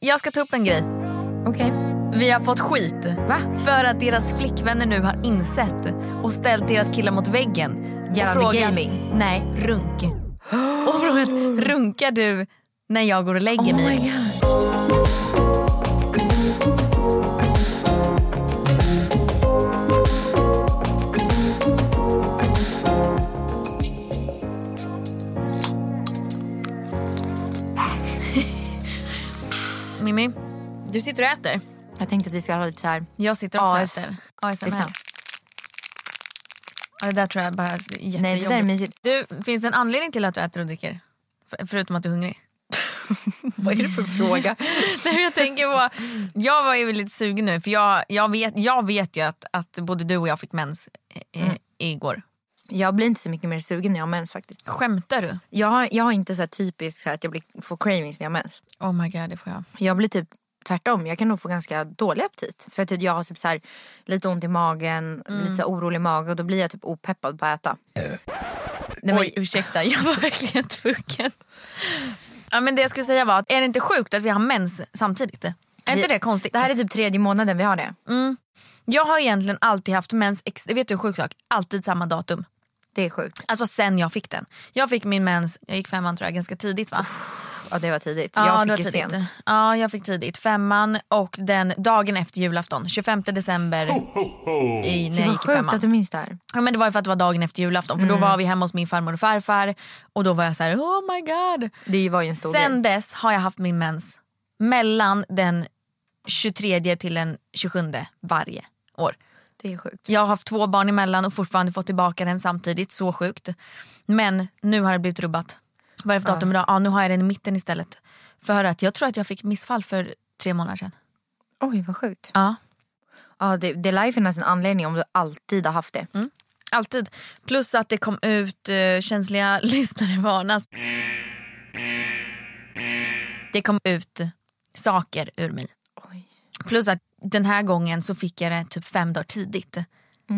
Jag ska ta upp en grej. Okej. Vi har fått skit. Va? För att deras flickvänner nu har insett och ställt deras killar mot väggen. Gällande gaming? Nej, runk. Och frågat, runkar du när jag går och lägger Oh mig? Du sitter och äter. Jag tänkte att vi ska ha lite så här. Jag sitter också och AS. äter. ASMR. Lyssna. Ja, det där tror jag bara är jättejobbigt. Nej det där är mysigt. Du, finns det en anledning till att du äter och dricker? För, förutom att du är hungrig? Vad är det för fråga? Nej, jag tänker på, jag var ju lite sugen nu för jag, jag, vet, jag vet ju att, att både du och jag fick mens eh, Mm. igår. Jag blir inte så mycket mer sugen när jag har mens faktiskt. Skämtar du? Jag har, jag har inte så typiskt så att jag blir, får cravings när jag har mens. Oh my god det får jag. Jag blir typ tvärtom. Jag kan nog få ganska dålig aptit. För att jag har typ så här, lite ont i magen, lite så här orolig mage och då blir jag typ opeppad på att äta. Nej, men- Oj ursäkta jag var verkligen tvungen. Ja, men det jag skulle säga var att är det inte sjukt att vi har mens samtidigt? Är inte det konstigt? Det här är typ tredje månaden vi har det. Jag har egentligen alltid haft mens, vet du en sjuk sak? Alltid samma datum. Det är sjukt. Alltså sen jag fick den. Jag fick min mens, jag gick femman tror jag ganska tidigt va? Ja det var tidigt. Ja, jag det fick var ju tidigt. sent. Ja, jag fick tidigt. Femman och den dagen efter julafton, 25 december i, när Det jag var gick sjukt femman. att du minns det här. Ja, men det var ju för att det var dagen efter julafton för då var vi hemma hos min farmor och farfar och då var jag så här: oh my god. Det var ju en stor Sen grej. dess har jag haft min mens mellan den 23 till den 27 varje år. Det är sjukt. Jag har haft två barn emellan och fortfarande fått tillbaka den samtidigt, så sjukt. Men nu har det blivit rubbat. Vad är det för datum idag? Ja, nu har jag den i mitten istället. För att jag tror att jag fick missfall för tre månader sedan. Oj vad sjukt. Ja. Ja, det, det lär ju finnas en anledning om du alltid har haft det. Alltid. Plus att det kom ut uh, känsliga lyssnare varnas. Det kom ut saker ur mig. Oj. Plus att den här gången så fick jag det typ fem dagar tidigt.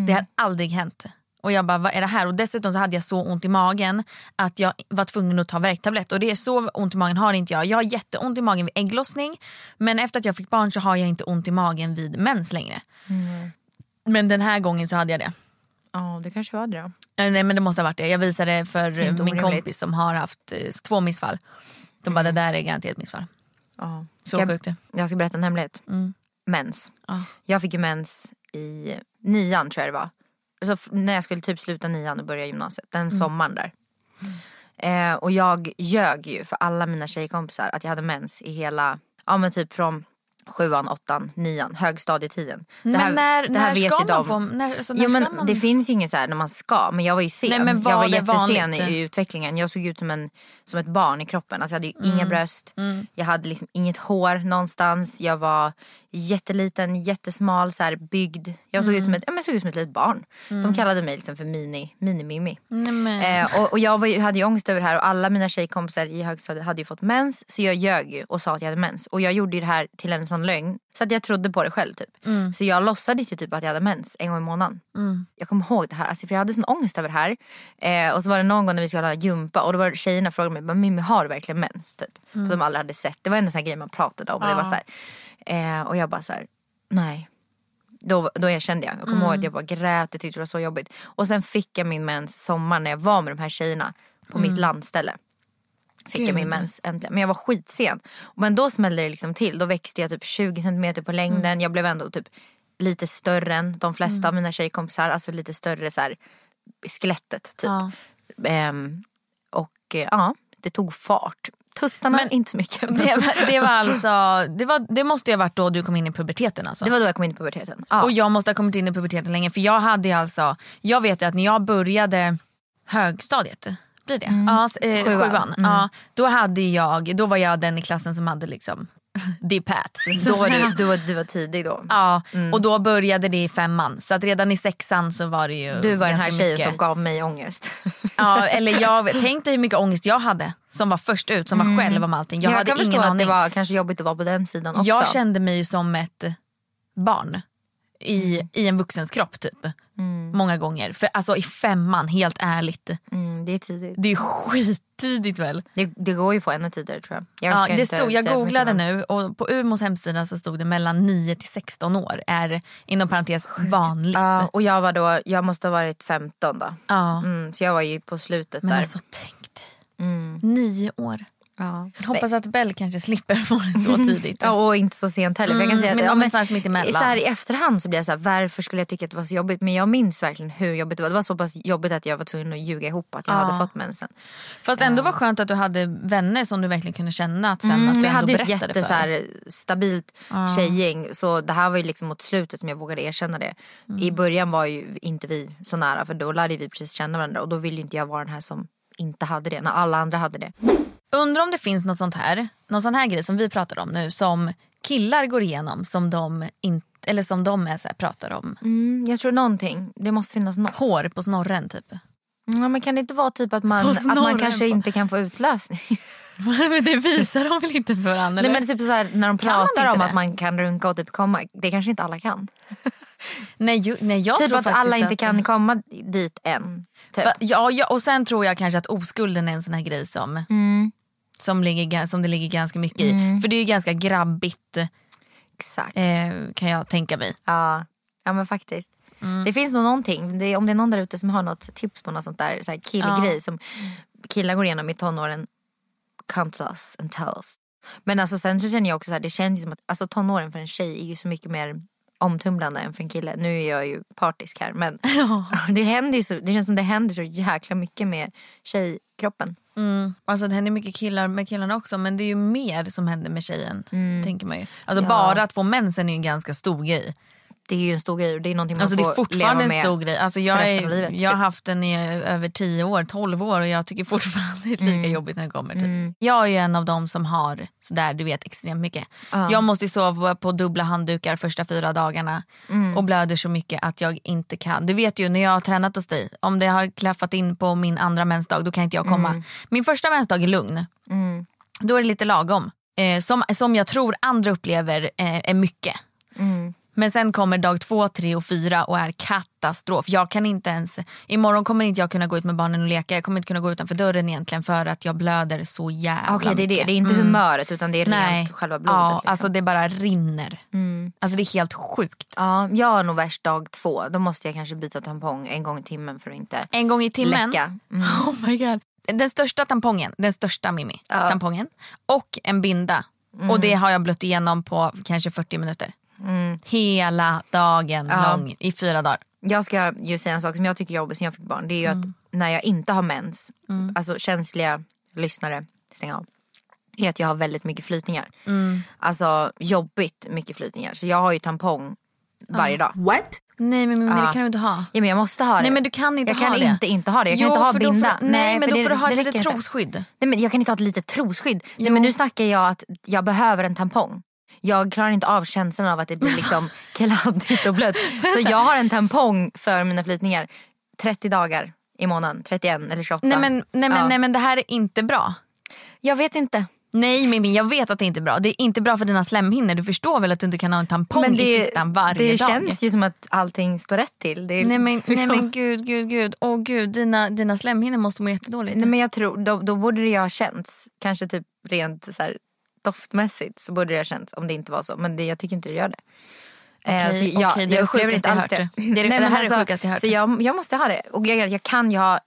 Det har aldrig hänt. Och jag bara, vad är det här? Och dessutom så hade jag så ont i magen att jag var tvungen att ta värktablett. Och det är så ont i magen har inte jag. Jag har jätteont i magen vid ägglossning. Men efter att jag fick barn så har jag inte ont i magen vid mens längre. Men den här gången så hade jag det. Ja det kanske var det då. Nej men det måste ha varit det. Jag visade för min orimligt. kompis som har haft eh, två missfall. De bara, det där är garanterat missfall. Ja. Så jag, sjukt det. jag ska berätta en hemlighet. Mm. Mens. Ja. Jag fick ju mens i nian tror jag det var. Så f- när jag skulle typ sluta nian och börja gymnasiet. Den sommaren där. Eh, och jag ljög ju för alla mina tjejkompisar att jag hade mens i hela, ja men typ från sjuan, åttan, nian, högstadietiden. Det Men här- när, det här när vet ska ju man de. få... När, så när Jo, men man... Det finns inget så här när man ska men jag var ju sen. Nej, men var jag var jättesen vanligt? i, utvecklingen. Jag såg ut som, en, som ett barn i kroppen. Alltså jag hade ju Mm. inga bröst. Jag hade liksom inget hår någonstans. Jag var jätteliten, jättesmal, så här byggd. Jag såg, ut, som Mm. ett, ja, men jag såg ut som ett litet barn. De kallade mig liksom för mini, mini-Mimmi. Men... Eh, och, och jag var hade ju ångest över det här och alla mina tjejkompisar i högstadiet hade ju fått mens. Så jag ljög och sa att jag hade mens. Och jag gjorde ju det här till en sån lögn. Så att jag trodde på det själv typ. Så jag låtsades ju typ att jag hade mens en gång i månaden. Jag kommer ihåg det här, alltså, för jag hade sån ångest över det här. Eh, och så var det någon gång när vi skulle ha gympa och då var det tjejerna frågade mig, "Men Mimmi har du verkligen mens? Typ. För de aldrig hade sett. Det var en sån grej man pratade om. Och, det var så här, eh, och jag bara så här, nej. Då, då erkände jag. Jag kommer ihåg att jag bara grät, jag tyckte det var så jobbigt. Och sen fick jag min mens sommar när jag var med de här tjejerna på mitt landställe. Fick jag min Gud. mens äntligen. Men jag var skitsen. Men då smällde det liksom till. Då växte jag typ 20 centimeter på längden. Jag blev ändå typ lite större än de flesta av mina tjejkompisar. Alltså lite större så här skelettet typ. Ja. Ehm, och eh, ja, det tog fart. Tuttarna Men inte så mycket. Det, var, det var alltså, det, var, det måste ha varit då du kom in i puberteten alltså. Det var då jag kom in i puberteten. Ja. Och jag måste ha kommit in i puberteten länge för jag hade alltså, jag vet ju att när jag började högstadiet, blir det? Ja, s- eh, Sjuan. sjuan. Mm. Ja, då, hade jag, då var jag den i klassen som hade liksom the pats. då var du, du, var, du var tidig då. Ja, och då började det i femman. Så att redan i sexan så var det ju Du var den här tjejen mycket. som gav mig ångest. Ja, eller jag tänkte hur mycket ångest jag hade som var först ut, som var själv om allting. Jag, Jag, hade kan ingen förstå att aning. det var kanske jobbigt att vara på den sidan också. Jag kände mig ju som ett barn i, i en vuxens kropp typ. Många gånger. För alltså i femman, helt ärligt. Mm, det är tidigt. Det är skittidigt väl? Det, det går ju att få ännu tidigare tror jag. Jag, Ja, det stod, jag googlade men- nu och på Umos hemsida så stod det mellan 9 till 16 år är inom parentes vanligt. Ja, och jag var då, jag måste ha varit 15 då. Ja. Mm, så jag var ju på slutet Men där. alltså tänk dig. Mm. Nio år. Ja. Hoppas att Bell kanske slipper få det så tidigt. Ja, och inte så sent heller. Jag kan Mm, säga att, men ja, mitt emellan. så här, I efterhand så blir jag så här, varför skulle jag tycka att det var så jobbigt? Men jag minns verkligen hur jobbigt det var. Det var så pass jobbigt att jag var tvungen att ljuga ihop att jag Ja. hade fått mensen. Fast ändå var skönt att du hade vänner som du verkligen kunde känna att sen att Mm, du jag ändå hade ju ett berättade jätte, för. så här, stabilt tjejgäng. Så det här var ju liksom mot slutet som jag vågade erkänna det. Mm. I början var ju inte vi så nära för då lärde vi precis känna varandra. Och då ville ju inte jag vara den här som inte hade det när alla andra hade det. Undrar om det finns något sånt här, någon sån här grej som vi pratar om nu som killar går igenom som de, inte, eller som de är så här, pratar om. Mm, jag tror någonting, det måste finnas något. Hår på snorren typ. Ja, men kan det inte vara typ att man, att man kanske på- inte kan få utlösning? men det visar de väl inte för varandra? Nej men typ så här, när de Kan pratar om det? att man kan runka och typ komma. Det kanske inte alla kan. Nej, ju, nej jag typ tror att alla inte kan komma dit än. Typ. För, ja, ja, och sen tror jag kanske att oskulden är en sån här grej som, Mm. som, ligger, som det ligger ganska mycket i. För det är ju ganska grabbigt Exakt. eh, kan jag tänka mig. Ja. ja men faktiskt. Mm. Det finns nog någonting. Det, om det är någon där ute som har något tips på något sånt där så här killgrej som killar går igenom i tonåren. Come to us and tell us. Men alltså sen så känner jag också så här, det känns som att alltså, tonåren för en tjej är ju så mycket mer omtumlande än för en kille. Nu är jag ju partisk här men det, händer så, det känns som det händer så jäkla mycket med tjejkroppen. Mm. Alltså det händer mycket killar med killarna också men det är ju mer som händer med tjejen. Tänker man ju. Alltså Ja. bara att få mensen är ju en ganska stor grej. Det är ju en stor grej och det är någonting man Alltså det får är fortfarande leva en med. stor grej. Alltså jag, för resten av livet, jag har typ. haft den i över 10 år, 12 år och jag tycker fortfarande det är lika Mm. jobbigt när det kommer. Typ. Jag är ju en av dem som har sådär du vet extremt mycket. Ja. Jag måste sova på dubbla handdukar första fyra dagarna Mm. och blöder så mycket att jag inte kan. Du vet ju när jag har tränat hos dig, om det har klaffat in på min andra mensdag då kan inte jag komma. Mm. Min första mensdag är lugn. Då är det lite lagom. Eh, som, som jag tror andra upplever eh, är mycket. Mm. Men sen kommer dag två, tre och fyra och är katastrof. Jag kan inte ens, imorgon kommer inte jag kunna gå ut med barnen och leka. Jag kommer inte kunna gå utanför dörren egentligen för att jag blöder så jävla Okej det är det, det är inte humöret utan det är Nej. rent själva blodet. ja, liksom. Mm. alltså det bara rinner. Alltså det är helt sjukt. Ja, jag har nog värst dag två. Då måste jag kanske byta tampong en gång i timmen för att inte En gång i timmen. läcka. Mm. Oh my God. Den största tampongen, den största Mimmi, tampongen och en binda. Mm. Och det har jag blött igenom på kanske 40 minuter. Hela dagen Ja. lång i fyra dagar. Jag ska ju säga en sak som jag tycker är jobbigt sen jag fick barn. Det är ju Mm. att när jag inte har mens, alltså känsliga lyssnare, stäng av. Är att jag har väldigt mycket flytningar. Mm. Alltså jobbigt mycket flytningar. Så jag har ju tampong varje dag. What? Nej men Mimmi Ja. det kan du inte ha. Ja men jag måste ha det. Nej men du kan inte jag ha kan det. inte inte ha det. Jag kan Jo, inte ha då får- binda. nej, men då får du ha det ett litet trosskydd. Nej, men jag kan inte ha ett litet trosskydd. Nej, men nu snackar jag att jag behöver en tampong. Jag klarar inte av känslan av att det blir liksom kladdigt och blött. Så jag har en tampong för mina flytningar 30 dagar i månaden. 31 eller 28. Nej men, nej, men, Ja. nej men det här är inte bra. Jag vet inte. Nej Mimmi jag vet att det inte är bra. Det är inte bra för dina slemhinnor. Du förstår väl att du inte kan ha en tampong men i fittan varje det dag? känns ju som att allting står rätt till. Det är Nej men, nej liksom- men gud, gud, gud. Åh gud, dina, dina slemhinnor måste må jättedåligt. Nej, men jag tror, då, då borde det ju ha känts. Kanske typ rent så här, doftmässigt så borde det ha känts om det inte var så. Men det, jag tycker inte det gör det. Eh, Okej, så jag, okej, det är jag upplever inte alls det. Det är det- Nej, det här är det sjukaste jag hört. Så jag, jag måste ha det. Och jag, jag kan ju ha,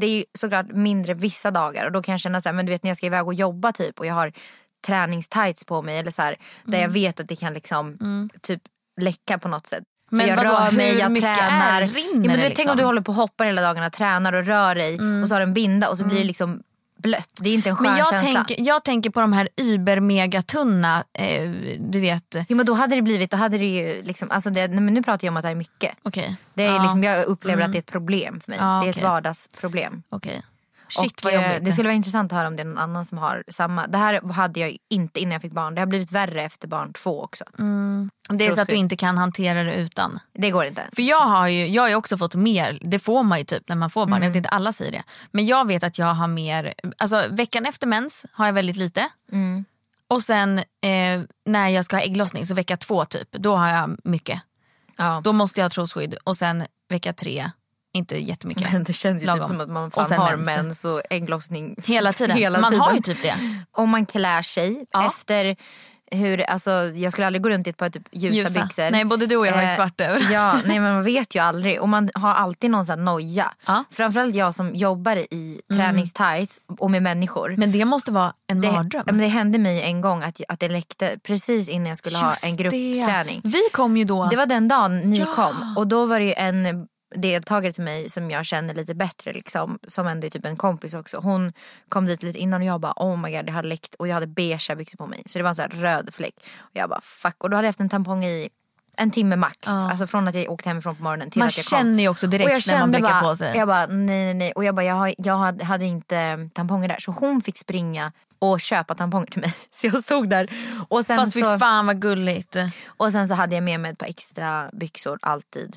det är ju såklart mindre vissa dagar och då kan jag känna så här, men du vet när jag ska iväg och jobba typ och jag har träningstights på mig eller så här, där jag vet att det kan liksom typ läcka på något sätt. Mm. Men jag vadå, rör mig, jag tränar. är- rinner ja, men du vet, Tänk liksom? om du håller på och hoppar hela dagarna, tränar och rör dig och så har du en binda och så blir det liksom blött. Det är inte en skön Men jag känsla. tänker, jag tänker på de här übermegatunna, eh, du vet. Jo men då hade det blivit, då hade det ju liksom, alltså det, nej, men nu pratar jag om att det är mycket. Okej. Det är ja, liksom, jag upplever att det är ett problem för mig. Ja, det är ett okej. vardagsproblem. okej. Shit och, vad eh, jobbigt. Det skulle vara intressant att höra om det är någon annan som har samma. Det här hade jag inte innan jag fick barn. Det har blivit värre efter barn två också. det är så att du inte kan hantera det utan. Det går inte. För jag har ju jag har också fått mer, det får man ju typ när man får barn, jag vet inte alla säger det. Men jag vet att jag har mer, alltså veckan efter mens har jag väldigt lite. Och sen eh, när jag ska ha ägglossning, så vecka två typ, då har jag mycket. Ja. Då måste jag ha trosskydd och sen vecka tre, inte jättemycket. Det känns ju typ som att man fan har mens. mens och ägglossning Hela tiden. hela Man tiden. har ju typ det. Och man klär sig Ja. efter hur, alltså jag skulle aldrig gå runt i ett par typ ljusa, Ljusa. byxor. Nej, både du och jag har Eh, svart över. Ja, nej men man vet ju aldrig. Och man har alltid någon sån noja. Ja. Framförallt jag som jobbar i träningstights och med människor. Men det måste vara en det, mardröm. men det hände mig en gång att, att det läckte precis innan jag skulle ha Just en det. gruppträning. Vi kom ju då. Det var den dagen ni Ja. kom och då var det ju en deltagare till mig som jag känner lite bättre liksom, som ändå är typ en kompis också. Hon kom dit lite innan och jag bara oh my god det hade läckt och jag hade beigea byxor på mig så det var en sån röd fläck. Och jag bara fuck och då hade jag haft en tampong i en timme max. Ja. Alltså från att jag åkte hemifrån på morgonen till man att jag kom. känner ju också direkt när man bläcker på sig. Jag bara nej nej nej. Och jag bara jag, har, jag hade, inte tamponger där. Så hon fick springa och köpa tamponger till mig. Så jag stod där. Och sen, Fast fy så, fan vad gulligt. och sen så hade jag med mig ett par extra byxor alltid.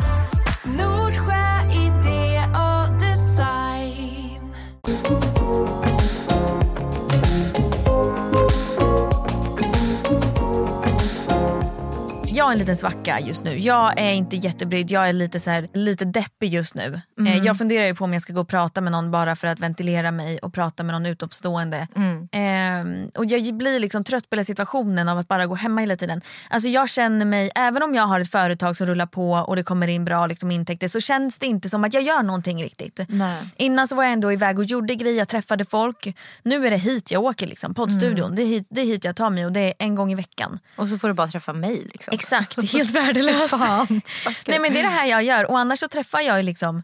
Har en liten svacka just nu. Jag är inte jättebrydd, jag är lite, så här, lite deppig just nu. Mm. Eh, jag funderar ju på om jag ska gå och prata med någon bara för att ventilera mig och prata med någon utomstående. Mm. Eh, och jag blir liksom trött på hela situationen av att bara gå hemma hela tiden. Alltså jag känner mig, även om jag har ett företag som rullar på och det kommer in bra liksom, intäkter så känns det inte som att jag gör någonting riktigt. Nej. Innan så var jag ändå iväg och gjorde grejer, jag träffade folk. Nu är det hit jag åker, liksom, poddstudion. Mm. Det, är hit, det är hit jag tar mig och det är en gång i veckan. Och så får du bara träffa mig liksom. Exakt, helt värdelöst. Nej men det är det här jag gör och annars så träffar jag ju liksom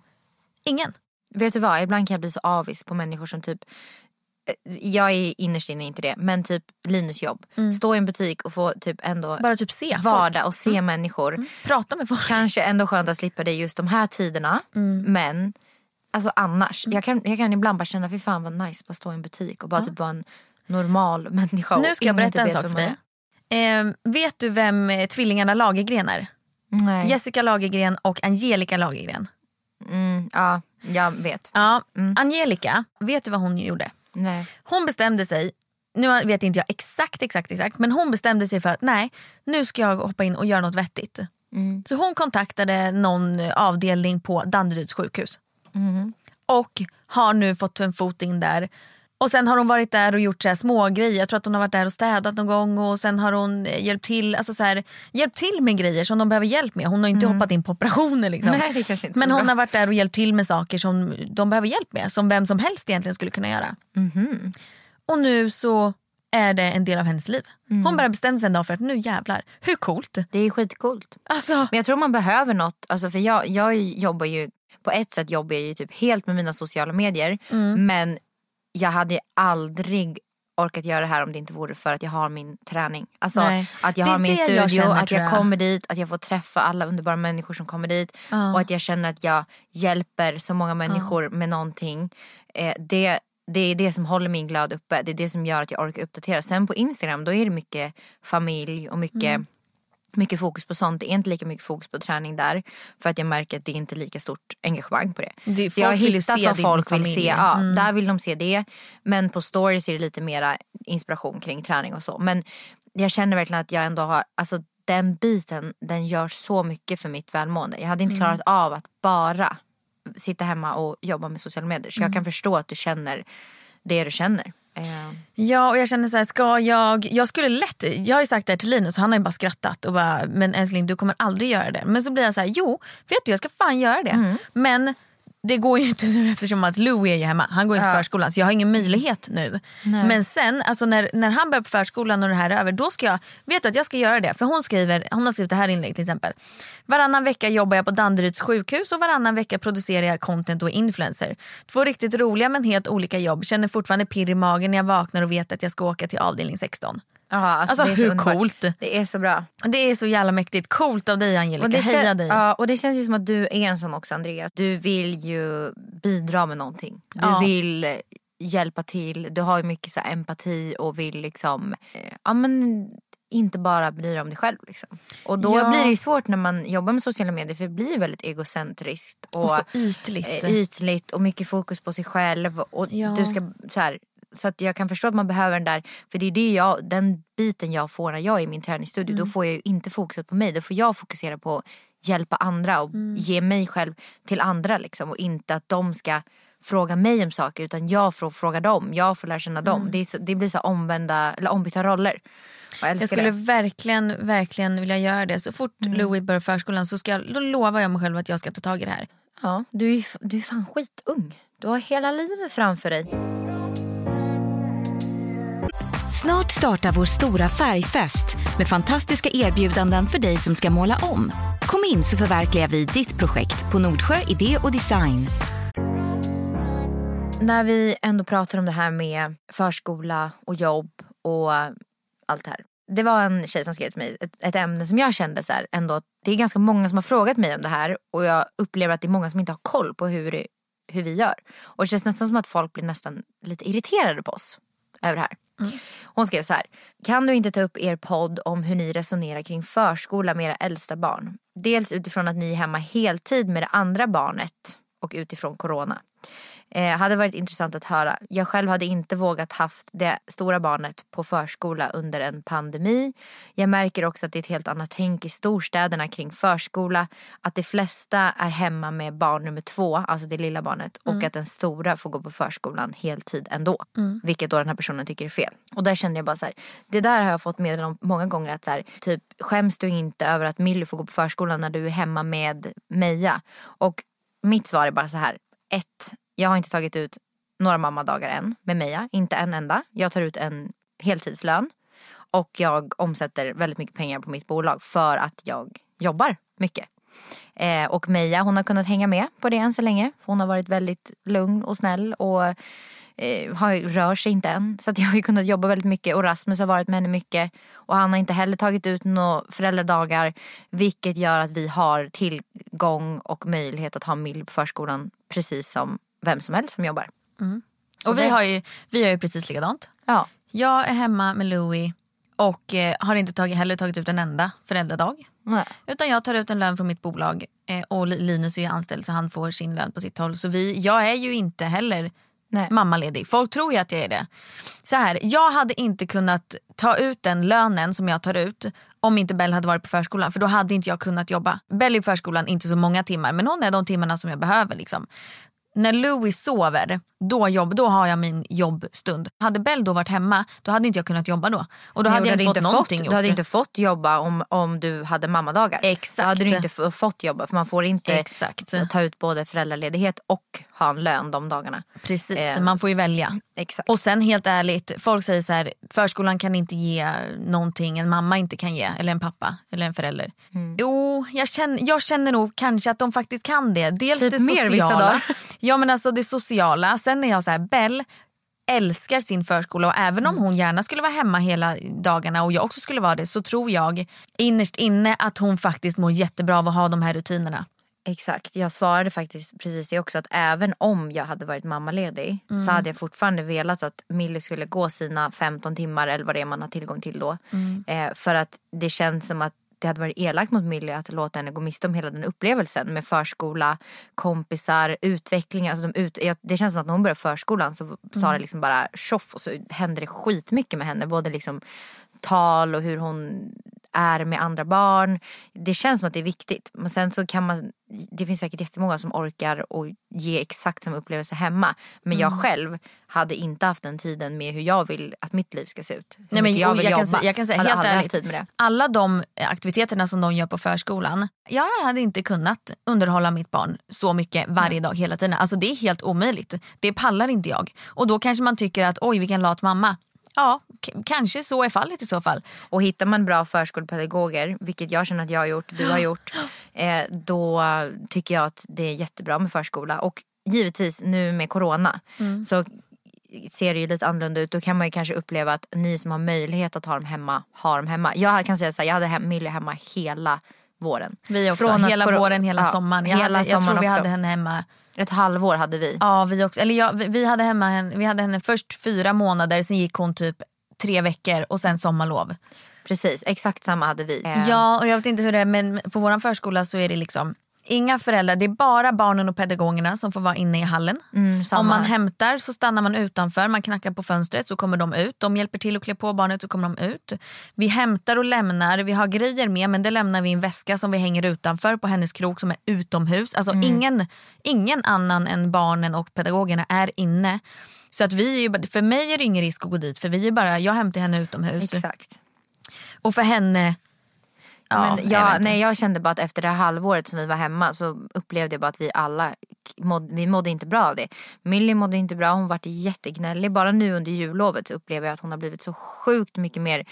ingen. Vet du vad, ibland kan jag bli så avis på människor som typ eh, jag är innerst inne inte det, men typ Linus jobb. Stå i en butik och få typ ändå Bara typ se vara folk. och se människor. Prata med folk. Kanske ändå skönt att slippa det just de här tiderna. Men alltså annars, jag, kan, jag kan ibland bara känna fy fan vad nice att stå i en butik och bara typ vara en normal människa. Nu ska jag berätta en typ vet sak för dig. Eh, vet du vem eh, tvillingarna Lagergren är? Nej. Jessica Lagergren och Angelica Lagergren. Mm, ja, jag vet. Ja, Angelica, vet du vad hon gjorde? Nej. Hon bestämde sig, nu vet inte jag exakt exakt exakt men hon bestämde sig för att nej nu ska jag hoppa in och göra något vettigt. Så hon kontaktade någon avdelning på Danderyds sjukhus. Och har nu fått en fot in där. Och sen har hon varit där och gjort så här små grejer. Jag tror att hon har varit där och städat någon gång och sen har hon eh, hjälpt till, alltså så här, hjälpt till med grejer som de behöver hjälp med. Hon har inte hoppat in på operationer. Liksom. Nej, Men hon bra. har varit där och hjälpt till med saker som de behöver hjälp med. Som vem som helst egentligen skulle kunna göra. Och nu så är det en del av hennes liv. Hon bara bestämde sig en dag för att nu jävlar, hur coolt? Det är skitcoolt. Alltså, Men jag tror man behöver något, alltså för jag, jag jobbar ju, på ett sätt jobbar jag ju typ helt med mina sociala medier. Mm. Men jag hade ju aldrig orkat göra det här om det inte vore för att jag har min träning. Alltså Nej. att jag har min det jag studio, känner, att jag jag. kommer dit, att jag får träffa alla underbara människor som kommer dit. Ja. Och att jag känner att jag hjälper så många människor med någonting. Eh, det, det är det som håller min glöd uppe. Det är det som gör att jag orkar uppdatera. Sen på Instagram då är det mycket familj och mycket Mm. Mycket fokus på sånt. Det är inte lika mycket fokus på träning där. För att jag märker att det är inte lika stort engagemang på det. Det- så jag har hittat vad folk vill se. Ja, Mm. Där vill de se det. Men på stories är det lite mera inspiration kring träning och så. Men jag känner verkligen att jag ändå har, alltså den biten den gör så mycket för mitt välmående. Jag hade inte Mm. klarat av att bara sitta hemma och jobba med sociala medier. Så jag Mm. kan förstå att du känner det du känner. Eh, Ja och jag känner så här, ska jag, jag skulle lätt, jag har ju sagt det här till Linus och han har ju bara skrattat och bara, men älskling du kommer aldrig göra det. Men så blir jag så här, jo vet du jag ska fan göra det. Mm. Men det går ju inte nu eftersom att Louie är ju hemma, han går inte Ja. förskolan så jag har ingen möjlighet nu. Men sen alltså när, när han börjar på förskolan och det här är över då ska jag, vet du att jag ska göra det. För hon skriver, hon har skrivit det här inlägget till exempel. Varannan vecka jobbar jag på Danderyds sjukhus och varannan vecka producerar jag content och influencer. Två riktigt roliga men helt olika jobb. Känner fortfarande pirr i magen när jag vaknar och vet att jag ska åka till avdelning 16. Ja, alltså, Alltså, hur underbart. coolt? Det är så bra. Det är så jävla mäktigt. Coolt av dig Angelica, Och det, heja dig. ja, och det känns ju som att du är en sån också Andreas. Du vill ju bidra med någonting. Du Ja. vill hjälpa till. Du har ju mycket så empati och vill liksom, eh, ja men inte bara bry dig om dig själv. Liksom. Och då Ja. blir det svårt när man jobbar med sociala medier för det blir väldigt egocentriskt. Och, Och så ytligt. eh, ytligt och mycket fokus på sig själv. Och Ja. du ska, så, här, så att jag kan förstå att man behöver den där, för det är det jag, den biten jag får när jag är i min träningsstudio. Mm. Då får jag ju inte fokuset på mig, då får jag fokusera på att hjälpa andra och Mm. ge mig själv till andra. Liksom, och inte att de ska fråga mig om saker utan jag får fråga dem, jag får lära känna dem. Det, är så, det blir så omvända, eller ombytta roller. Jag Jag skulle det. verkligen, verkligen vilja göra det. Så fort Louis börjar förskolan så ska jag, då lovar jag mig själv att jag ska ta tag i det här. Ja, du är, ju du är fan skitung. Du har hela livet framför dig. Snart startar vår stora färgfest med fantastiska erbjudanden för dig som ska måla om. Kom in så förverkligar vi ditt projekt på Nordsjö Idé och Design. När vi ändå pratar om det här med förskola och jobb och allt det här. Det var en tjej som skrev till mig ett, ett ämne som jag kände så här, ändå det är ganska många som har frågat mig om det här och jag upplever att det är många som inte har koll på hur, hur vi gör. Och det känns nästan som att folk blir nästan lite irriterade på oss över det här. Mm. Hon skrev så här. Kan du inte ta upp er podd om hur ni resonerar kring förskola med era äldsta barn? Dels utifrån att ni är hemma heltid med det andra barnet och utifrån corona. Eh, hade varit intressant att höra. Jag själv hade inte vågat haft det stora barnet på förskola under en pandemi. Jag märker också att det är ett helt annat tänk i storstäderna kring förskola. Att de flesta är hemma med barn nummer två, alltså det lilla barnet. Och att den stora får gå på förskolan heltid ändå. Vilket då den här personen tycker är fel. Och där kände jag bara så här. Det där har jag fått meddelanden om många gånger. Att så här, typ skäms du inte över att Milly får gå på förskolan när du är hemma med Meja? Och mitt svar är bara så här. Ett, jag har inte tagit ut några mammadagar än med Meja. Inte en enda. Jag tar ut en heltidslön. Och jag omsätter väldigt mycket pengar på mitt bolag för att jag jobbar mycket. Eh, och Meja hon har kunnat hänga med på det än så länge. För hon har varit väldigt lugn och snäll och eh, har, rör sig inte än. Så att jag har ju kunnat jobba väldigt mycket och Rasmus har varit med henne mycket. Och han har inte heller tagit ut några föräldradagar. Vilket gör att vi har tillgång och möjlighet att ha Mill på förskolan precis som vem som helst som jobbar. Och vi det- har, ju, vi har ju precis likadant. Ja, Jag är hemma med Louis och eh, har inte tagit, heller tagit ut en enda föräldradag. nej. Utan jag tar ut en lön från mitt bolag eh, och Li- Linus är ju anställd så han får sin lön på sitt håll. Så vi, jag är ju inte heller Nej. mammaledig. Folk tror ju att jag är det. Så här, jag hade inte kunnat ta ut den lönen som jag tar ut om inte Bell hade varit på förskolan. För då hade inte jag kunnat jobba. Bell är i förskolan inte så många timmar men hon är de timmarna som jag behöver. Liksom. När Louis sover, då, jobb, då har jag min jobbstund. Hade Bell då varit hemma, då hade inte jag kunnat jobba då. Och då Nej, hade och jag du inte fått någonting gjort. Du hade inte fått jobba om, om du hade mammadagar. Exakt. Då hade du inte fått jobba för man får inte Exakt. ta ut både föräldraledighet och ha en lön de dagarna. Precis, Eh, man får ju välja. Exakt. Och sen helt ärligt, folk säger så här, förskolan kan inte ge någonting en mamma inte kan ge, eller en pappa eller en förälder. Mm. Jo, jag känner, jag känner nog kanske att de faktiskt kan det. Dels Typ det mer sociala. vissa dagar. Ja men alltså det sociala. Sen är jag så här, Bell älskar sin förskola och även Mm. om hon gärna skulle vara hemma hela dagarna och jag också skulle vara det så tror jag innerst inne att hon faktiskt mår jättebra av att ha de här rutinerna. Exakt, jag svarade faktiskt precis det också att även om jag hade varit mammaledig Mm. så hade jag fortfarande velat att Millie skulle gå sina 15 timmar eller vad det är man har tillgång till då. Mm. Eh, för att det känns som att det hade varit elakt mot Millie att låta henne gå miste om hela den upplevelsen med förskola, kompisar, utveckling. Alltså de ut, det känns som att när hon började förskolan så sa det liksom bara tjoff och så hände det skitmycket med henne. Både liksom tal och hur hon är med andra barn. Det känns som att det är viktigt. Men sen så kan man, det finns säkert jättemånga som orkar och ge exakt samma upplevelse hemma. Men jag själv hade inte haft den tiden med hur jag vill att mitt liv ska se ut. Nej, men, jag vill jag, kan, jobba. säga- jag kan säga hade helt ärligt, tid med det. alla de aktiviteterna som de gör på förskolan, jag hade inte kunnat underhålla mitt barn så mycket varje dag hela tiden. Alltså det är helt omöjligt. Det pallar inte jag. Och då kanske man tycker att oj vilken lat mamma. Ja, kanske så är fallet i så fall. Och hittar man bra förskolepedagoger, vilket jag känner att jag har gjort, du har gjort, eh, då tycker jag att det är jättebra med förskola. Och givetvis nu med corona så ser det ju lite annorlunda ut. Då kan man ju kanske uppleva att ni som har möjlighet att ha dem hemma, har dem hemma. Jag kan säga så här, jag hade hem, Millie hemma hela våren. Vi också. Från att hela coro- våren, hela ja, sommaren. Jag, hela hade, jag tror sommaren vi också. hade henne hemma Ett halvår hade vi. Ja, vi också. Eller ja, vi, vi, hade hemma henne, vi hade henne först fyra månader, sen gick hon typ tre veckor och sen sommarlov. Precis, exakt samma hade vi. Ja, och jag vet inte hur det är men på vår förskola så är det liksom inga föräldrar, det är bara barnen och pedagogerna som får vara inne i hallen. Mm. Om man hämtar så stannar man utanför, man knackar på fönstret så kommer de ut. De hjälper till att klä på barnet så kommer de ut. Vi hämtar och lämnar, vi har grejer med men det lämnar vi i en väska som vi hänger utanför på hennes krok som är utomhus. Alltså Mm. ingen, ingen annan än barnen och pedagogerna är inne. Så att vi är ju, för mig är det ingen risk att gå dit för vi är bara, jag hämtar henne utomhus. Exakt. Och för henne, ja, men jag jag, nej, jag kände bara att efter det här halvåret som vi var hemma så upplevde jag bara att vi alla mådde, vi mådde inte bra av det. Millie mådde inte bra, hon var jättegnällig. Bara nu under jullovet så upplever jag att hon har blivit så sjukt mycket mer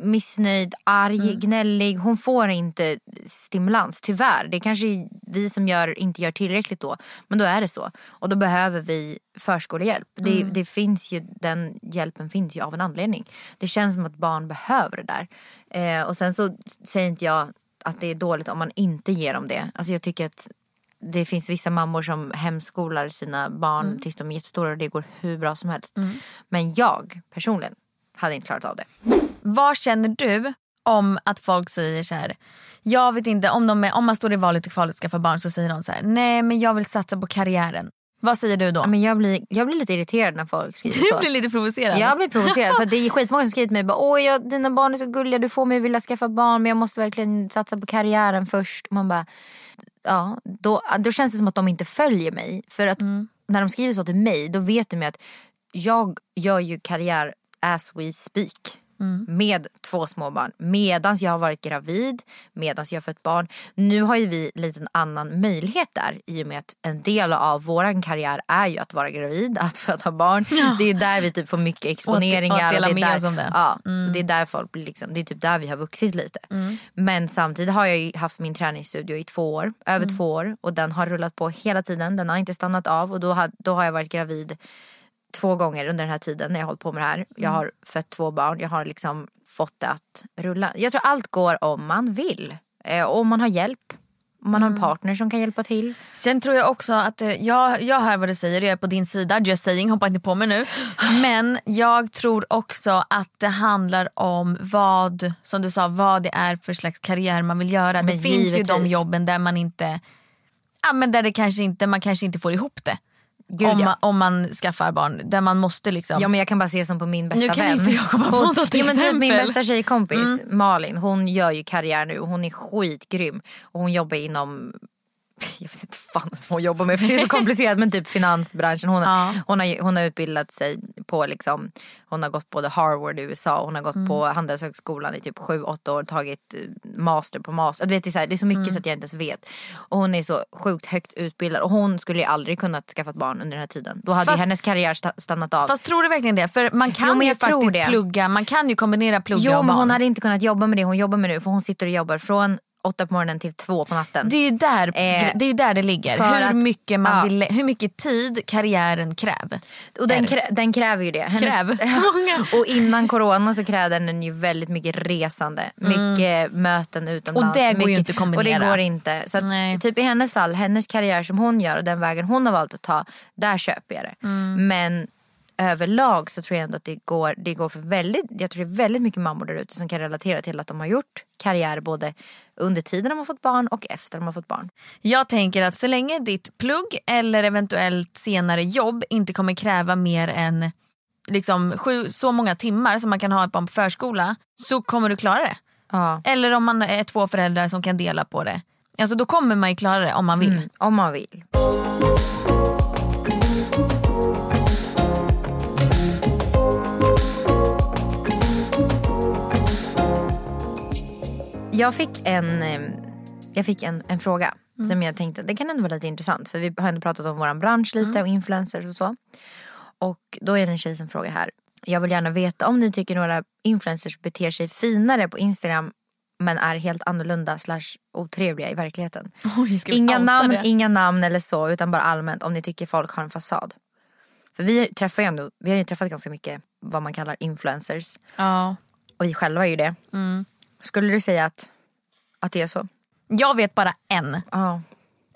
missnöjd, arg, Mm. gnällig. Hon får inte stimulans, tyvärr. Det kanske är vi som gör, inte gör tillräckligt då. Men då är det så. Och då behöver vi förskolehjälp. Det, Mm. det finns ju, den hjälpen finns ju av en anledning. Det känns som att barn behöver det där. Eh, och sen så säger inte jag att det är dåligt om man inte ger dem det. Alltså jag tycker att det finns vissa mammor som hemskolar sina barn Mm. tills de är jättestora och det går hur bra som helst. Men jag personligen hade inte klarat av det. Vad känner du om att folk säger så här, jag vet inte om, de är, om man står i valet och kvalet att skaffa barn så säger de så här, nej men jag vill satsa på karriären. Vad säger du då? Ja, Men jag, blir, jag blir lite irriterad när folk skriver du så. blir lite provocerad. Jag blir provocerad för det är skitmånga som skriver till mig bara, Åh, jag, dina barn är så gulliga, du får mig att vilja skaffa barn men jag måste verkligen satsa på karriären först. Och man bara, ja, då, då känns det som att de inte följer mig. För att när de skriver så till mig då vet de ju att jag gör ju karriär as we speak. Med två små barn. Medans jag har varit gravid, medans jag har fött barn. Nu har ju vi lite en annan möjlighet där i och med att en del av våran karriär är ju att vara gravid, att föda barn. Det är där vi typ får mycket exponeringar. Och dela det är där, oss om det. Ja, det är där folk blir liksom, det är typ där vi har vuxit lite. Men samtidigt har jag ju haft min träningsstudio i två år, över två år och den har rullat på hela tiden. Den har inte stannat av och då har, då har jag varit gravid två gånger under den här tiden när jag har hållit på med det här. Jag har fött två barn, jag har liksom fått det att rulla. Jag tror allt går om man vill. Eh, och om man har hjälp. Om man har en partner som kan hjälpa till. Sen tror jag också att, eh, jag, jag hör vad du säger, jag är på din sida, just saying, hoppa inte på mig nu. Men jag tror också att det handlar om vad, som du sa, vad det är för slags karriär man vill göra. Men det finns ju de givetvis. jobben där man inte, ja men där det kanske inte, man kanske inte får ihop det. Gud, om, ja. man, om man skaffar barn, där man måste liksom Ja men jag kan bara se som på min bästa Nu kan vän. inte jag komma på hon, något ja, men typ min. Mm. bästa tjejkompis Malin, hon gör ju karriär nu och hon är skitgrym. Och hon jobbar inom jag vet inte fan vad hon jobbar med för det är så komplicerat men typ finansbranschen. Hon, Ja. hon, har, hon har utbildat sig på liksom, hon har gått både Harvard i USA och hon har gått Mm. på Handelshögskolan i typ 7-8 år tagit eh, master på master. Du vet, det, är så här, det är så mycket Mm. så att jag inte ens vet. Och hon är så sjukt högt utbildad och hon skulle ju aldrig kunnat skaffa ett barn under den här tiden. Då hade Fast- ju hennes karriär sta- stannat av. Fast tror du verkligen det? För man kan Jo, men ju faktiskt plugga, man kan ju kombinera plugga Jo och men barn. hon hade inte kunnat jobba med det hon jobbar med nu för hon sitter och jobbar från åtta på morgonen till två på natten. Det är ju där, Eh, det, är ju där det ligger. Hur att- mycket, man ja. vill, hur mycket tid karriären kräver. och den, krä, den kräver ju det. Kräv. och innan corona så krävde den ju väldigt mycket resande. Mycket möten utomlands. Mm. Och det går ju mycket, inte att kombinera. Och det går inte. Så att, typ i hennes fall, hennes karriär som hon gör och den vägen hon har valt att ta, där köper jag det. Mm. Men överlag så tror jag ändå att det går, det går för väldigt, jag tror det är väldigt mycket mammor där ute som kan relatera till att de har gjort karriär både under tiden de har fått barn och efter de har fått barn. Jag tänker att så länge ditt plugg eller eventuellt senare jobb inte kommer kräva mer än liksom, sju, så många timmar som man kan ha ett barn på förskola så kommer du klara det. Ja. Eller om man är två föräldrar som kan dela på det. Alltså då kommer man ju klara det om man vill. Mm, om man vill. Jag fick en, eh, jag fick en, en fråga som jag tänkte det kan ändå vara lite intressant för vi har ändå pratat om våran bransch lite och influencers och så. Och då är det en tjej som frågar här. Jag vill gärna veta om ni tycker några influencers beter sig finare på Instagram men är helt annorlunda slash otrevliga i verkligheten. Oj, Inga namn, det? inga namn eller så utan bara allmänt om ni tycker folk har en fasad. För vi träffar ju ändå, vi har ju träffat ganska mycket vad man kallar influencers. Ja. Och vi själva är ju det. Mm. Skulle du säga att, att det är så? Jag vet bara en. Ja.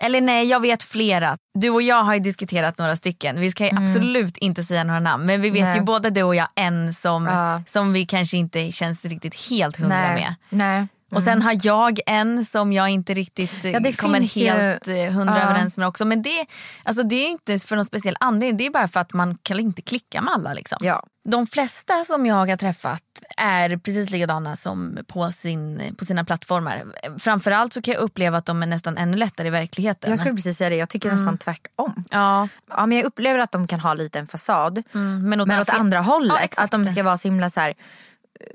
Eller nej, jag vet flera. Du och jag har ju diskuterat några stycken. Vi ska ju absolut inte säga några namn. Men vi vet Mm. Nej. ju både du och jag en som, Ja. som vi kanske inte känns riktigt helt hundra med. Nej. Och sen har jag en som jag inte riktigt eh, Ja, det kommer ju- helt eh, hundra Ja. överens med också. Men det, alltså det är inte för någon speciell anledning. Det är bara för att man kan inte klicka med alla. Liksom. Ja. De flesta som jag har träffat är precis likadana som på, sin, på sina plattformar. Framförallt så kan jag uppleva att de är nästan ännu lättare i verkligheten. Jag skulle precis säga det, jag tycker nästan tvärtom. ja, Ja, men jag upplever att de kan ha lite en fasad. mm, men åt, Men åt andra hållet. Ja, att de ska vara så himla så här,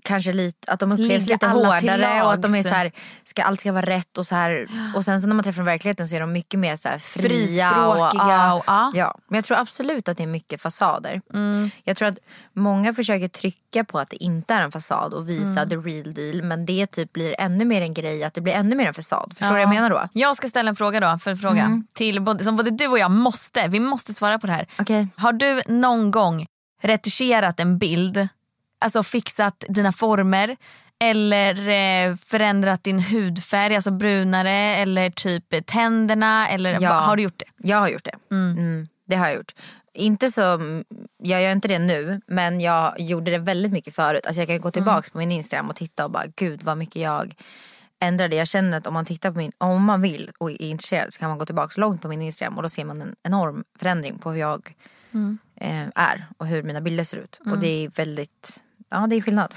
kanske lite, att de upplevs lite hårdare och att de är så här, ska, allt ska vara rätt och så här. Och sen så när man träffar dem i verkligheten så är de mycket mer så här fria. Och, ja, och- ja. ja. Men jag tror absolut att det är mycket fasader. Jag tror att många försöker trycka på att det inte är en fasad och visa the real deal. Men det typ blir ännu mer en grej, att det blir ännu mer en fasad. Förstår du vad jag menar då? Jag ska ställa en fråga då, för en fråga till både, som både du och jag måste, vi måste svara på det här. Okej. Har du någon gång retuscherat en bild, alltså fixat dina former eller eh, förändrat din hudfärg, alltså brunare eller typ tänderna eller Ja. har du gjort det? Jag har gjort det. Mm, det har jag gjort. Inte så, jag gör inte det nu men jag gjorde det väldigt mycket förut. Alltså jag kan gå tillbaka på min Instagram och titta och bara gud vad mycket jag ändrade. Jag känner att om man tittar på min, om man vill och är intresserad så kan man gå tillbaka långt på min Instagram och då ser man en enorm förändring på hur jag eh, är och hur mina bilder ser ut. Och det är väldigt, ja det är skillnad.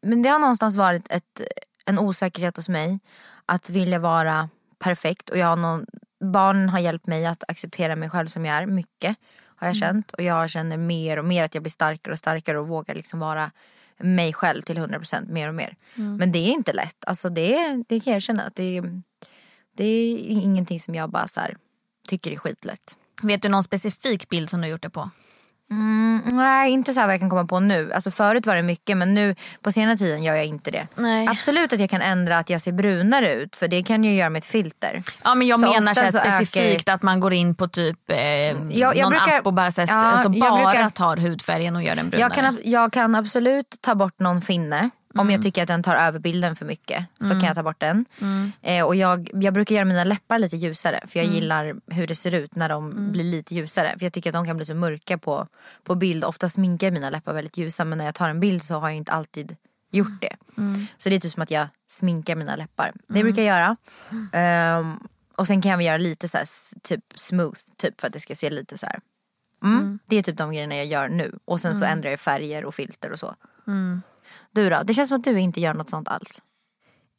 Men det har någonstans varit ett, en osäkerhet hos mig att vilja vara perfekt och jag har någon, barnen har hjälpt mig att acceptera mig själv som jag är mycket har jag känt och jag känner mer och mer att jag blir starkare och starkare och vågar liksom vara mig själv till 100% mer och mer. Men det är inte lätt, alltså det, det kan jag känna att det, det är ingenting som jag bara så här, tycker är skitlätt. Vet du någon specifik bild som du har gjort det på? Mm, nej, inte så här vad jag kan komma på nu. Alltså förut var det mycket men nu på senare tiden gör jag inte det. Nej. Absolut att jag kan ändra att jag ser brunare ut för det kan jag göra med ett filter. Ja men jag Så menar så så ökar- specifikt att man går in på typ eh, jag någon brukar- app och bara, så här, Ja, jag bara brukar- tar hudfärgen och gör den brunare. Jag kan, jag kan absolut ta bort någon finne. Om Mm. jag tycker att den tar över bilden för mycket så kan jag ta bort den. Mm. Eh, och jag, jag brukar göra mina läppar lite ljusare för jag gillar hur det ser ut när de Mm. blir lite ljusare. För jag tycker att de kan bli så mörka på, på bild. Ofta sminkar mina läppar väldigt ljusa men när jag tar en bild så har jag inte alltid gjort det. Mm. Så det är typ som att jag sminkar mina läppar. Det brukar jag göra. Ehm, och sen kan jag göra lite så här, typ smooth typ för att det ska se lite så. Mm. Det är typ de grejerna jag gör nu. Och sen så ändrar jag färger och filter och så. Du då? Det känns som att du inte gör något sånt alls.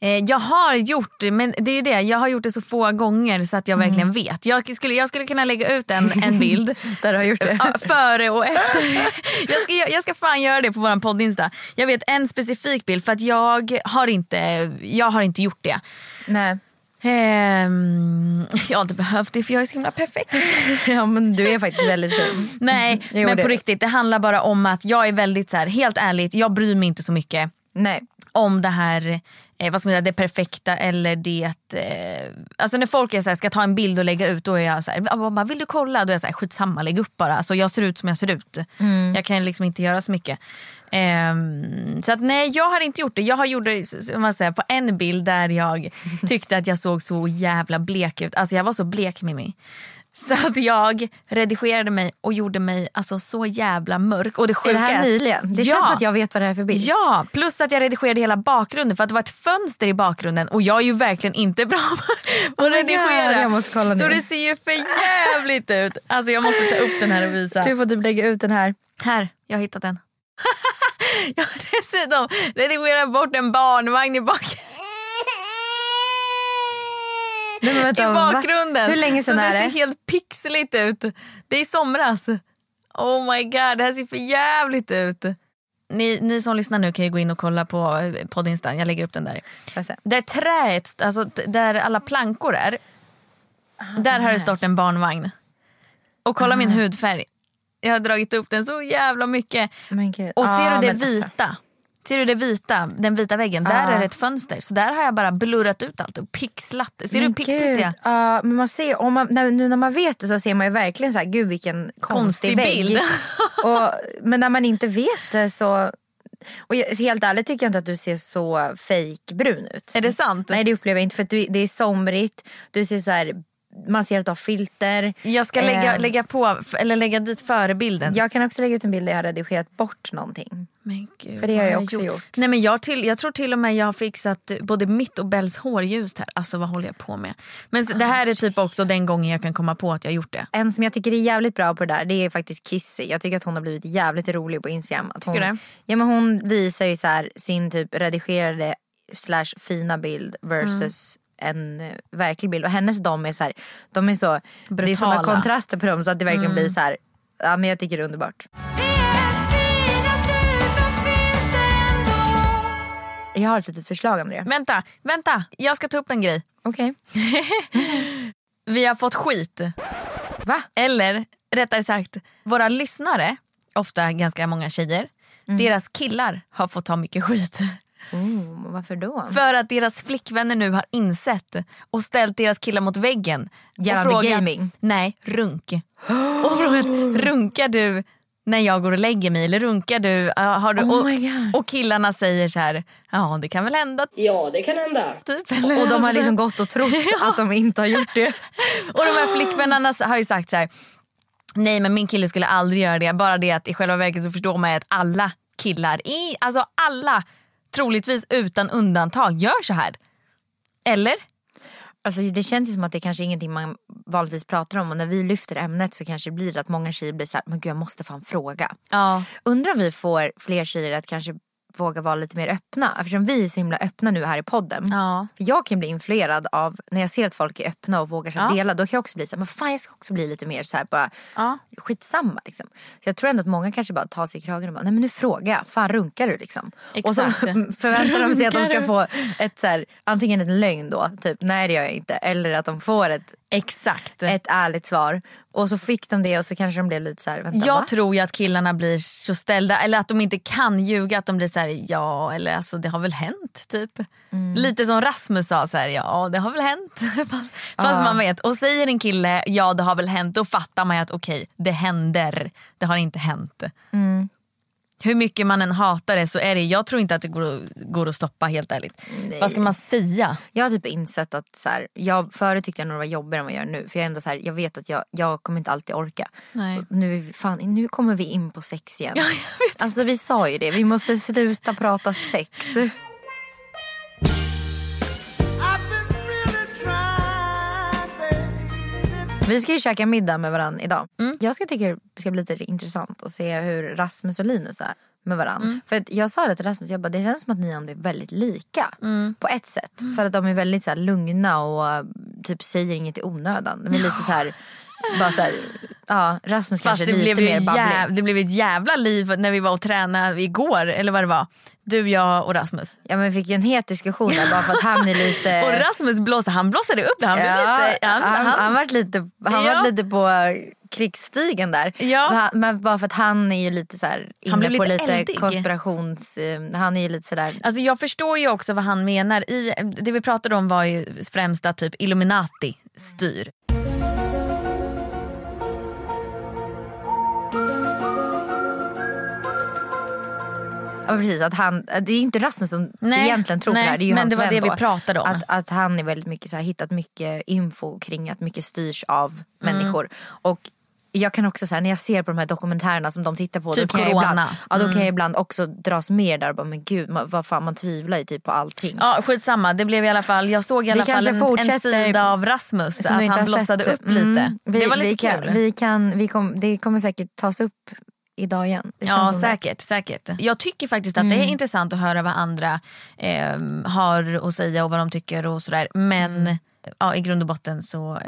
Eh, jag har gjort det, men det är det. Jag har gjort det så få gånger så att jag Mm. verkligen vet. Jag skulle, jag skulle kunna lägga ut en, en bild Där du har gjort det. Före och efter. Jag ska, jag ska fan göra det på vår poddinsta. Jag vet en specifik bild för att jag har inte, jag har inte gjort det. Nej. Ehm, jag har inte behövt det för jag är så himla perfekt. Ja men du är faktiskt väldigt fin. Nej Jo, men det- på riktigt det handlar bara om att jag är väldigt så här, helt ärligt, jag bryr mig inte så mycket Nej. om det här eh, vad ska man säga, det perfekta eller det eh, alltså när folk är så här, ska ta en bild och lägga ut då är jag så här, "Ja, bara, vill du kolla? Då är jag så här, skitsamma lägg upp bara. Alltså, jag ser ut som jag ser ut. Jag kan liksom inte göra så mycket. Ehm, så att nej jag har inte gjort det. Jag har gjort det man säger, på en bild där jag tyckte att jag såg så jävla blek ut. Alltså jag var så blek Mimmi. Så att jag redigerade mig och gjorde mig alltså så jävla mörk. Och det Är sjuka det här nyligen? Det Ja. känns som att jag vet vad det är för bild. Ja, plus att jag redigerade hela bakgrunden för att det var ett fönster i bakgrunden och jag är ju verkligen inte bra på att my redigera. God, så nu. det ser ju för jävligt ut. Alltså jag måste ta upp den här och visa. Du får typ lägga ut den här. Här, jag har hittat den. jag har dessutom redigerat bort en barnvagn i, bak Nej, men i vänta, va? bakgrunden. Hur länge sedan så är det det? ser helt pixligt ut. Det är i somras. Oh my god, det här ser för jävligt ut. Ni, ni som lyssnar nu kan ju gå in och kolla på eh, poddinstan, jag lägger upp den där. Där träet, alltså där alla plankor är, där har det stått en barnvagn. Och kolla min hudfärg. Jag har dragit upp den så jävla mycket. Men. Och ser Ja, du det men alltså. vita? Ser du det vita, den vita väggen? Där Ja. är det ett fönster. Så där har jag bara blurrat ut allt och pixlat. Ser du hur Men pixligt det är? Ja, men man ser, om man, när, nu när man vet det så ser man ju verkligen så här, gud vilken konstig, Konstig bild. och, men när man inte vet det så... Och jag, helt ärligt tycker jag inte att du ser så fake brun ut. Är det sant? Nej det upplever jag inte för du, det är somrigt, du ser så här man ser att du har filter. Jag ska lägga, Eh, lägga på, eller lägga dit förebilden. Jag kan också lägga ut en bild där jag har redigerat bort någonting. Men gud, För det har jag också gjort. Nej, men jag, till, jag tror till och med jag har fixat både mitt och Bells hår ljust här. Alltså vad håller jag på med? Men det här är typ också den gången jag kan komma på att jag har gjort det. En som jag tycker är jävligt bra på det där det är faktiskt Kissy. Jag tycker att hon har blivit jävligt rolig på Instagram. Att hon, Tycker du det? Ja men hon visar ju så här sin typ redigerade slash fina bild versus en eh, verklig bild. Och hennes de är så här, de är så, det är Brutala. sådana kontraster på dem så att det verkligen blir så här, ja men jag tycker det är underbart. Jag har ett litet förslag Andrea. Vänta, vänta. Jag ska ta upp en grej. Okej. Vi har fått skit. Va? Eller rättare sagt, våra lyssnare, ofta ganska många tjejer, Mm. deras killar har fått ta mycket skit. Oh, varför då? För att deras flickvänner nu har insett och ställt deras killar mot väggen. Gällande och frågat, gaming? Nej, runk. Och frågat, runkar du när jag går och lägger mig? Eller runkar du? Ja, Har du Oh och, my God. och killarna säger så här, ja det kan väl hända. Ja, det kan hända. Typ. Eller Och de har liksom gått och trott att de inte har gjort det. Och de här flickvännerna har ju sagt så här. Nej men min kille skulle aldrig göra det. Bara det att i själva verket så förstår man att alla killar, i, alltså alla troligtvis utan undantag gör så här. Eller? Alltså, det känns ju som att det kanske är ingenting man vanligtvis pratar om och när vi lyfter ämnet så kanske det blir att många tjejer blir så här, men gud jag måste fan fråga. Ja. Undrar om vi får fler tjejer att kanske våga vara lite mer öppna eftersom vi är så himla öppna nu här i podden. Ja. För jag kan bli influerad av när jag ser att folk är öppna och vågar Ja. dela. Då kan jag också bli så här, men fan jag ska också bli lite mer så här bara Ja. skitsamma liksom. Så jag tror ändå att många kanske bara tar sig i kragen och bara, nej men nu frågar jag, fan runkar du liksom? Och så Exakt. förväntar de sig att de ska få ett så här, antingen en lögn då, typ nej det gör jag inte. Eller att de får ett, Exakt. ett ärligt svar. Och så fick de det och så kanske de blev lite så här, vänta jag va? tror ju att killarna blir så ställda eller att de inte kan ljuga. Att de blir så här, ja eller alltså det har väl hänt typ. Lite som Rasmus sa så här, ja det har väl hänt. fast fast man vet. Och säger en kille ja det har väl hänt då fattar man ju att okej det händer. Det har inte hänt. Hur mycket man än hatar det så är det, jag tror inte att det går, att- går att stoppa helt ärligt. Vad ska man säga? Jag har typ insett att så här, jag, förut tyckte jag nog det var jobbigare än vad jag gör nu. För jag ändå så här, jag vet att jag, jag kommer inte alltid orka. Nej. Nu, fan, nu kommer vi in på sex igen. Alltså vi sa ju det, vi måste sluta prata sex. Vi ska ju käka middag med varandra idag. Mm. Jag ska tycka det ska bli lite intressant att se hur Rasmus och Linus är med varandra. Mm. För att jag sa det till Rasmus, jag bara, det känns som att ni ändå är väldigt lika. Mm. På ett sätt. För att de är väldigt så lugna och uh, typ säger inget i onödan. De är lite så här, bara så här, ja Rasmus Fast kanske det lite blev, mer babblig. jäv, det blev ett jävla liv när vi var och tränade igår. Eller vad det var. Du, jag och Rasmus. Ja men vi fick ju en het diskussion där bara för att han är lite... Och Rasmus blåste, han blåsade upp det. Han, blev Ja, lite, han, han, han, han, vart lite, han Ja. lite på krigsstigen där. Ja. Men han- bara för att han är ju lite så här inne blev på lite lite eldig. konspirations... eh, Han är ju lite sådär... Alltså jag förstår ju också vad han menar. I, det vi pratade om var ju främst att typ Illuminati styr. Ja precis, att han, det är inte Rasmus som Nej, egentligen tror nej, det här. Det är ju men hans det var vän det vi pratade om. Att, att han är väldigt mycket så här, hittat mycket info kring att mycket styrs av Mm. människor. Och jag kan också säga när jag ser på de här dokumentärerna som de tittar på. Typ då kan jag corona. ibland, ja, då kan jag ibland också dras med där och bara men gud man, vad fan man tvivlar ju typ på allting. Ja skitsamma, det blev i alla fall, jag såg i alla fall en, en sida av Rasmus. Att han blossade sett. upp lite. Mm. Vi, det var lite vi kan, kul. Vi kan, vi kom, det kommer säkert tas upp idag igen. Ja som det. säkert, säkert. Jag tycker faktiskt att det är intressant att höra vad andra eh, har att säga och vad de tycker och sådär. Men ja, i grund och botten så eh,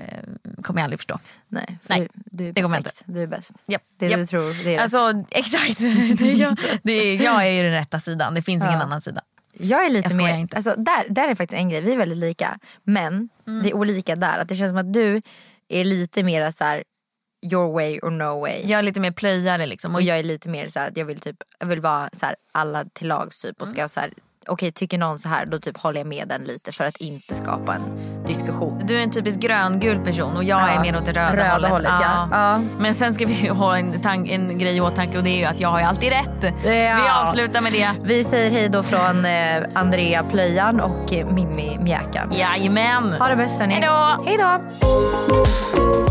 kommer jag aldrig förstå. Nej, för Nej, du, du det kommer jag perfekt. Du är bäst. Japp, Det japp. du tror, det är rätt. Alltså exakt, det är jag, det är, jag är ju den rätta sidan. Det finns ingen annan sida. Jag är lite Jag mer, inte. Alltså, där, där är faktiskt en grej, vi är väldigt lika. Men Mm. vi är olika där. Att det känns som att du är lite mer så här your way or no way. Jag är lite mer plöjare liksom. Och Och jag är lite mer så här att jag vill typ, jag vill vara så här alla till lags typ och Mm. ska så här okej tycker någon så här då typ håller jag med den lite för att inte skapa en diskussion. du är en typisk gröngul person och jag Ja, är mer åt det röda, röda hållet. hållet, ja. Ja. Men sen ska vi ju ha en, tank, en grej i åtanke och det är ju att jag har ju alltid rätt. Vi avslutar med det. Vi säger hej då från eh, Andrea Plöjan och Mimmi Mjäkan. Jajamän. Ha det bäst hörni. Hej då. Hej då.